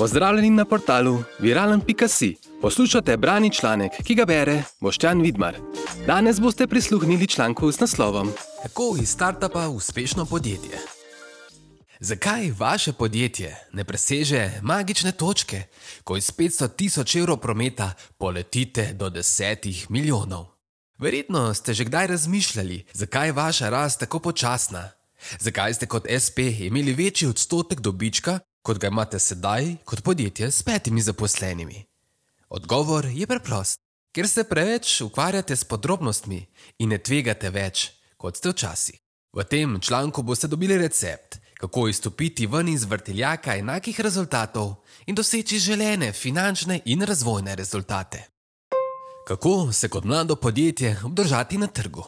Pozdravljeni na portalu viralen.si. Poslušate brani članek, ki ga bere Boštjan Vidmar. Danes boste prisluhnili članku z naslovom Kako iz startupa uspešno podjetje? Zakaj vaše podjetje ne preseže magične točke, ko iz 500 tisoč evrov prometa poletite do 10 milijonov? Verjetno ste že kdaj razmišljali, zakaj je vaša rast tako počasna. Zakaj ste kot SP imeli večji odstotek dobička, kot ga imate sedaj, kot podjetje s petimi zaposlenimi? Odgovor je preprost: ker se preveč ukvarjate s podrobnostmi in ne tvegate več, kot ste včasih. V tem članku boste dobili recept, kako izstopiti ven iz vrtiljaka enakih rezultatov in doseči želene finančne in razvojne rezultate. Kako se kot mlado podjetje obdržati na trgu?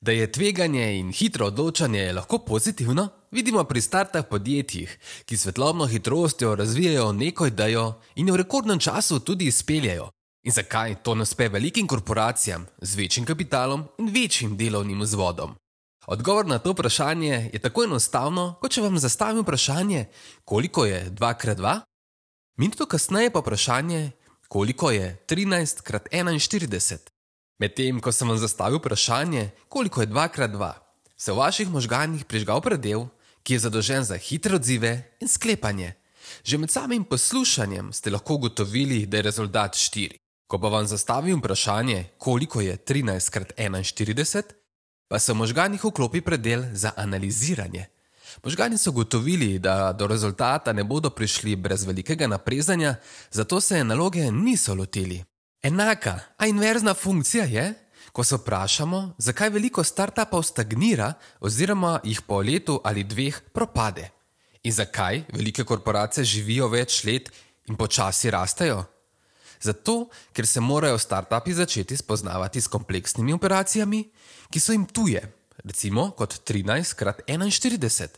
Da je tveganje in hitro odločanje lahko pozitivno, vidimo pri startah podjetjih, ki svetlobno hitrostjo razvijajo neko idejo in jo v rekordnem času tudi izpeljajo. In zakaj to ne uspe velikim korporacijam z večjim kapitalom in večjim delovnim vzvodom? Odgovor na to vprašanje je tako enostavno, kot če vam zastavim vprašanje, koliko je 2x2? Minuto kasneje pa vprašanje, koliko je 13x41. Medtem ko sem vam zastavil vprašanje, koliko je 2x2, se v vaših možganjih prižgal predel, ki je zadolžen za hitre odzive in sklepanje. Že med samim poslušanjem ste lahko ugotovili, da je rezultat 4. Ko pa vam zastavim vprašanje, koliko je 13x41, pa se v možganjih vklopi predel za analiziranje. Možgani so ugotovili, da do rezultata ne bodo prišli brez velikega naprezanja, zato se naloge niso lotili. Enaka, a inverzna funkcija je, ko se vprašamo, zakaj veliko startupov stagnira oziroma jih po letu ali dveh propade. In zakaj velike korporacije živijo več let in počasi rastejo? Zato, ker se morajo startupi začeti spoznavati s kompleksnimi operacijami, ki so jim tuje, recimo kot 13x41.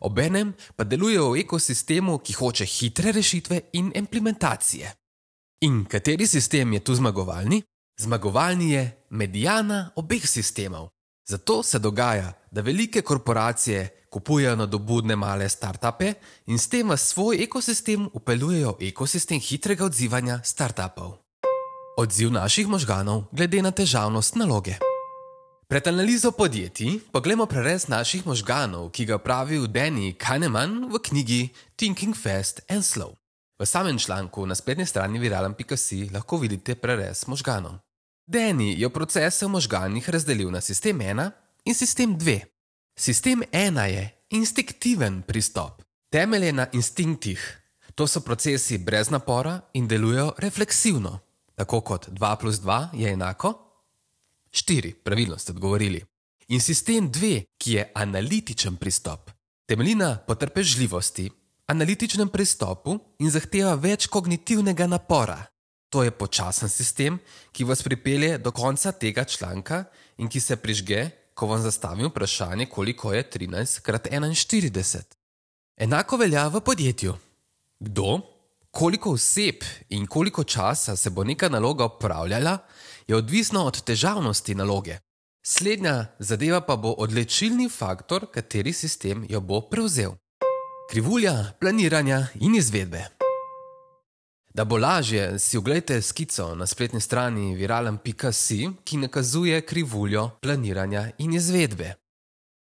Obenem pa delujejo v ekosistemu, ki hoče hitre rešitve in implementacije. In kateri sistem je tu zmagovalni? Zmagovalni je medijana obeh sistemov. Zato se dogaja, da velike korporacije kupujejo nadobudne male startupe in s tem v svoj ekosistem upeljujejo ekosistem hitrega odzivanja startupov. Odziv naših možganov glede na težavnost naloge. Pred analizo podjetij pogledamo prerez naših možganov, ki ga pravi Danny Kahneman v knjigi Thinking Fast and Slow. V samem članku na spletni strani viralen.si lahko vidite prerez možganov. Danny je procese v možganjih razdelil na sistem 1 in sistem 2. Sistem 1 je instinktiven pristop, temeljen na instinktih. To so procesi brez napora in delujejo refleksivno, tako kot 2 plus 2 je enako 4, pravilno ste odgovorili. In sistem 2, ki je analitičen pristop, temelji na potrpežljivosti, analitičnem pristopu in zahteva več kognitivnega napora. To je počasen sistem, ki vas pripelje do konca tega članka in ki se prižge, ko vam zastavim vprašanje, koliko je 13x41. Enako velja v podjetju. Kdo, koliko oseb in koliko časa se bo neka naloga upravljala, je odvisno od težavnosti naloge. Slednja zadeva pa bo odločilni faktor, kateri sistem jo bo prevzel. Krivulja planiranja in izvedbe. Da bo lažje, si oglejte skico na spletni strani viralen.si, ki nakazuje krivuljo planiranja in izvedbe.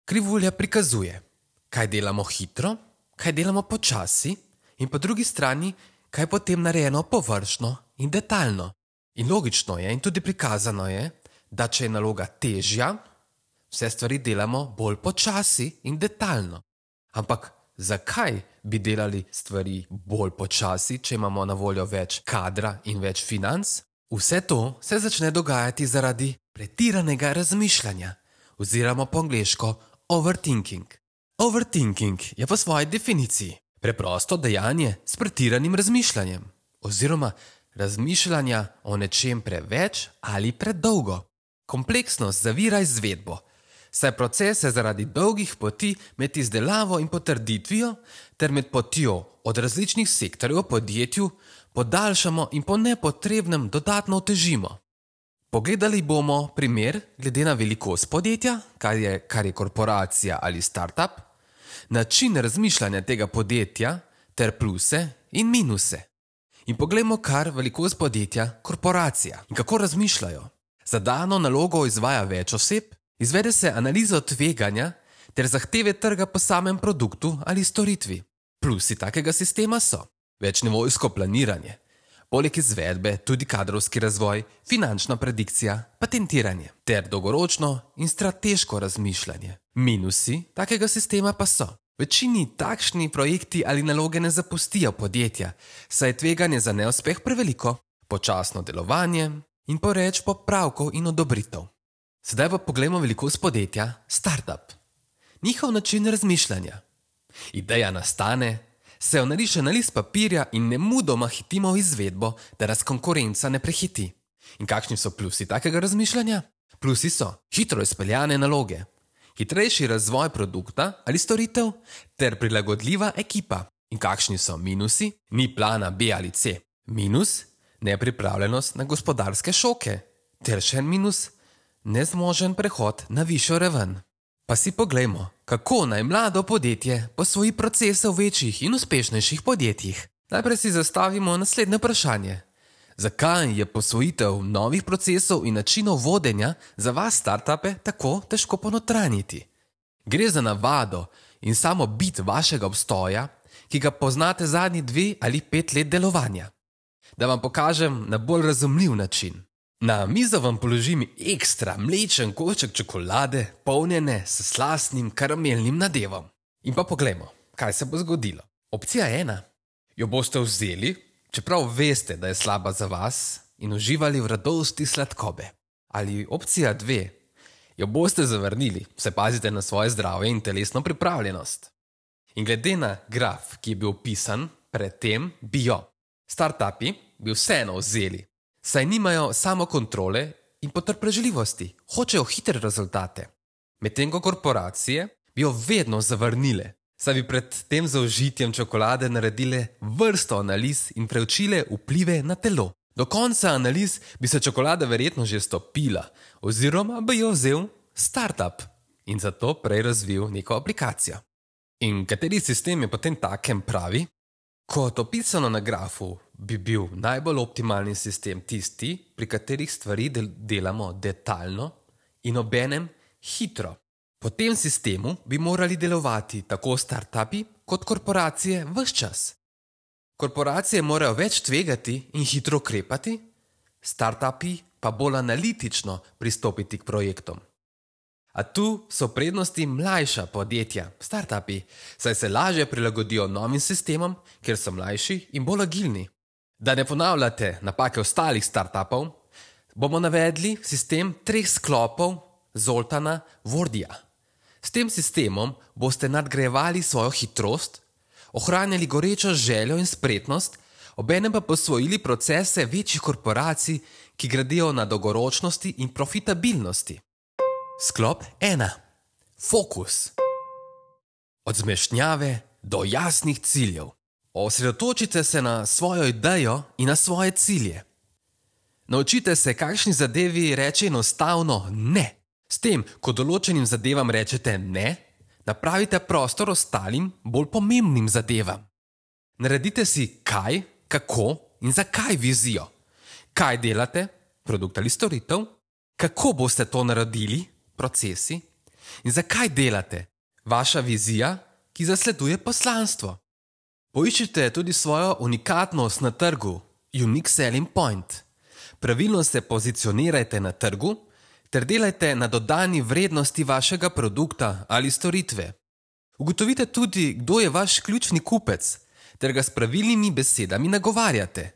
Krivulja prikazuje, kaj delamo hitro, kaj delamo počasi, in po drugi strani, kaj potem narejeno površno in detaljno. In logično je, in tudi prikazano je, da če je naloga težja, vse stvari delamo bolj počasi in detaljno. Ampak zakaj bi delali stvari bolj počasi, če imamo na voljo več kadra in več financ? Vse to se začne dogajati zaradi pretiranega razmišljanja, oziroma po angliško overthinking. Overthinking je po svoji definiciji preprosto dejanje s pretiranim razmišljanjem, oziroma razmišljanja o nečem preveč ali predolgo. Kompleksnost zavira izvedbo, saj procese zaradi dolgih poti med izdelavo in potrditvijo ter med potjo od različnih sektorjev v podjetju podaljšamo in po nepotrebnem dodatno otežimo. Pogledali bomo primer glede na velikost podjetja, kar je, kar je korporacija ali startup, način razmišljanja tega podjetja ter pluse in minuse. In poglejmo, kar velikost podjetja, korporacija in kako razmišljajo. Za dano nalogo izvaja več oseb, izvede se analizo tveganja ter zahteve trga po samem produktu ali storitvi. Plusi takega sistema so večnivojsko planiranje, poleg izvedbe tudi kadrovski razvoj, finančna predikcija, patentiranje ter dolgoročno in strateško razmišljanje. Minusi takega sistema pa so. Večini takšni projekti ali naloge ne zapustijo podjetja, saj je tveganje za neuspeh preveliko, počasno delovanje in poreč popravkov in odobritev. Sedaj pa pogledamo velikost podjetja, startup. Njihov način razmišljanja. Ideja nastane, se jo nariše na list papirja in ne mudoma hitimo v izvedbo, da nas konkurenca ne prehiti. In kakšni so plusi takega razmišljanja? Plusi so hitro izpeljane naloge, hitrejši razvoj produkta ali storitev ter prilagodljiva ekipa. In kakšni so minusi? Ni plana B ali C. Minus nepripravljenost na gospodarske šoke, ter še en minus nezmožen prehod na višjo raven. Pa si poglejmo, kako naj mlado podjetje posvoji procese v večjih in uspešnejših podjetjih. Najprej si zastavimo naslednje vprašanje: Zakaj je posvojitev novih procesov in načinov vodenja za vas, startupe, tako težko ponotraniti? Gre za navado in samo bit vašega obstoja, ki ga poznate zadnji dve ali pet let delovanja. Da vam pokažem na bolj razumljiv način. Na mizo vam položim ekstra mlečen košček čokolade, polnjene s slastnim karamelnim nadevom. In pa poglejmo, kaj se bo zgodilo. Opcija ena. Jo boste vzeli, čeprav veste, da je slaba za vas, in uživali v radosti sladkobe. Ali opcija dve. Jo boste zavrnili, se pazite na svoje zdravje in telesno pripravljenost. In glede na graf, ki je bil opisan predtem, bi jo startupi bi vseeno vzeli saj nimajo samo kontrole in potrpežljivosti, hočejo hitre rezultate. Medtem ko korporacije bi jo vedno zavrnile, saj bi pred tem zaužitjem čokolade naredile vrsto analiz in preučile vplive na telo. Do konca analiz bi se čokolada verjetno že stopila, oziroma bi jo vzel startup in zato prej razvil neko aplikacijo. In kateri sistem je potem takem pravi? Kot opisano na grafu, bi bil najbolj optimalni sistem tisti, pri katerih stvari del delamo detaljno in obenem hitro. Po tem sistemu bi morali delovati tako startupi kot korporacije vse čas. Korporacije morajo več tvegati in hitro ukrepati, startupi pa bolj analitično pristopiti k projektom. A tu so prednosti mlajša podjetja, startupi, saj se lažje prilagodijo novim sistemom, ker so mlajši in bolj agilni. Da ne ponavljate napake ostalih startupov, bomo navedli sistem treh sklopov Zoltana Vordija. S tem sistemom boste nadgrajevali svojo hitrost, ohranjali gorečo željo in spretnost, obenem pa posvojili procese večjih korporacij, ki gradijo na dolgoročnosti in profitabilnosti. Sklop 1. Fokus. Od zmešnjave do jasnih ciljev. Osredotočite se na svojo idejo in na svoje cilje. Naučite se, kakšni zadevi reči enostavno ne. S tem, ko določenim zadevam rečete ne, napravite prostor ostalim, bolj pomembnim zadevam. Naredite si kaj, kako in zakaj vizijo. Kaj delate, produkt ali storitev, kako boste to naredili, procesi in zakaj delate, vaša vizija, ki zasleduje poslanstvo. Poiščite tudi svojo unikatnost na trgu, unique selling point. Pravilno se pozicionirajte na trgu ter delajte na dodani vrednosti vašega produkta ali storitve. Ugotovite tudi, kdo je vaš ključni kupec, ter ga s pravilnimi besedami nagovarjate.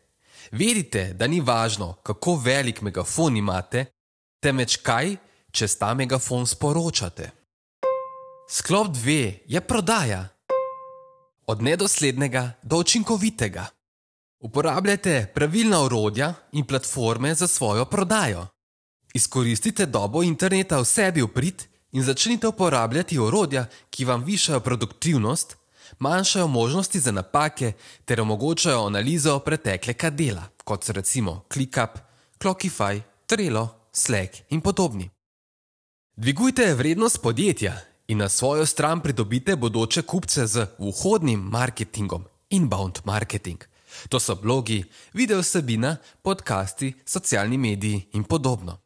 Verite, da ni važno, kako velik megafon imate, temveč kaj čez ta megafon sporočate. Sklop 2 je prodaja. Od nedoslednega do učinkovitega. Uporabljate pravilna orodja in platforme za svojo prodajo. Izkoristite dobo interneta v sebi v prid in začnite uporabljati orodja, ki vam višajo produktivnost, manjšajo možnosti za napake ter omogočajo analizo preteklega dela, kot so recimo ClickUp, Clockify, Trello, Slack in podobni. Dvigujte vrednost podjetja in na svojo stran pridobite bodoče kupce z vhodnim marketingom inbound marketing. To so blogi, video vsebina, podcasti, socialni mediji in podobno.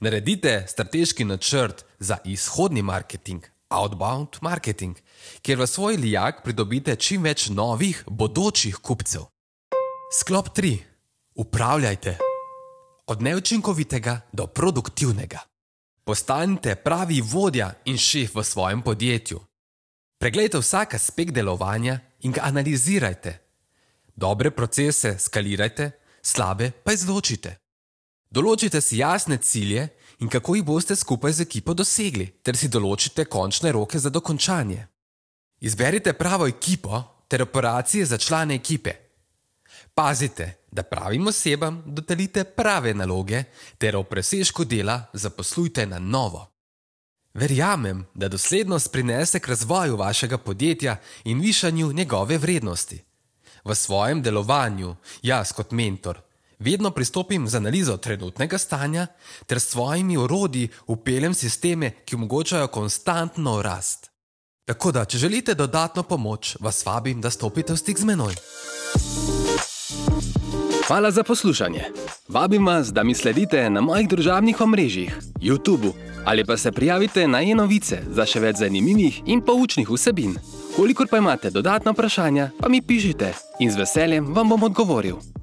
Naredite strateški načrt za izhodni marketing, outbound marketing, kjer v svoj lijak pridobite čim več novih bodočih kupcev. Sklop 3. Upravljajte. Od neučinkovitega do produktivnega. Postanite pravi vodja in šef v svojem podjetju. Preglejte vsak aspekt delovanja in ga analizirajte. Dobre procese skalirajte, slabe pa izločite. Določite si jasne cilje in kako jih boste skupaj z ekipo dosegli, ter si določite končne roke za dokončanje. Izberite pravo ekipo ter operacije za člane ekipe. Pazite, da pravim osebam dodelite prave naloge ter o presežku dela zaposlujte na novo. Verjamem, da doslednost prinese k razvoju vašega podjetja in višanju njegove vrednosti. V svojem delovanju, jaz kot mentor, vedno pristopim z analizo trenutnega stanja ter s svojimi orodji upeljem sisteme, ki omogočajo konstantno rast. Tako da, če želite dodatno pomoč, vas vabim, da stopite v stik z menoj. Hvala za poslušanje. Vabim vas, da mi sledite na mojih družabnih omrežjih, YouTube ali pa se prijavite na e-novice za še več zanimivih in poučnih vsebin. Kolikor pa imate dodatna vprašanja, pa mi pišite in z veseljem vam bom odgovoril.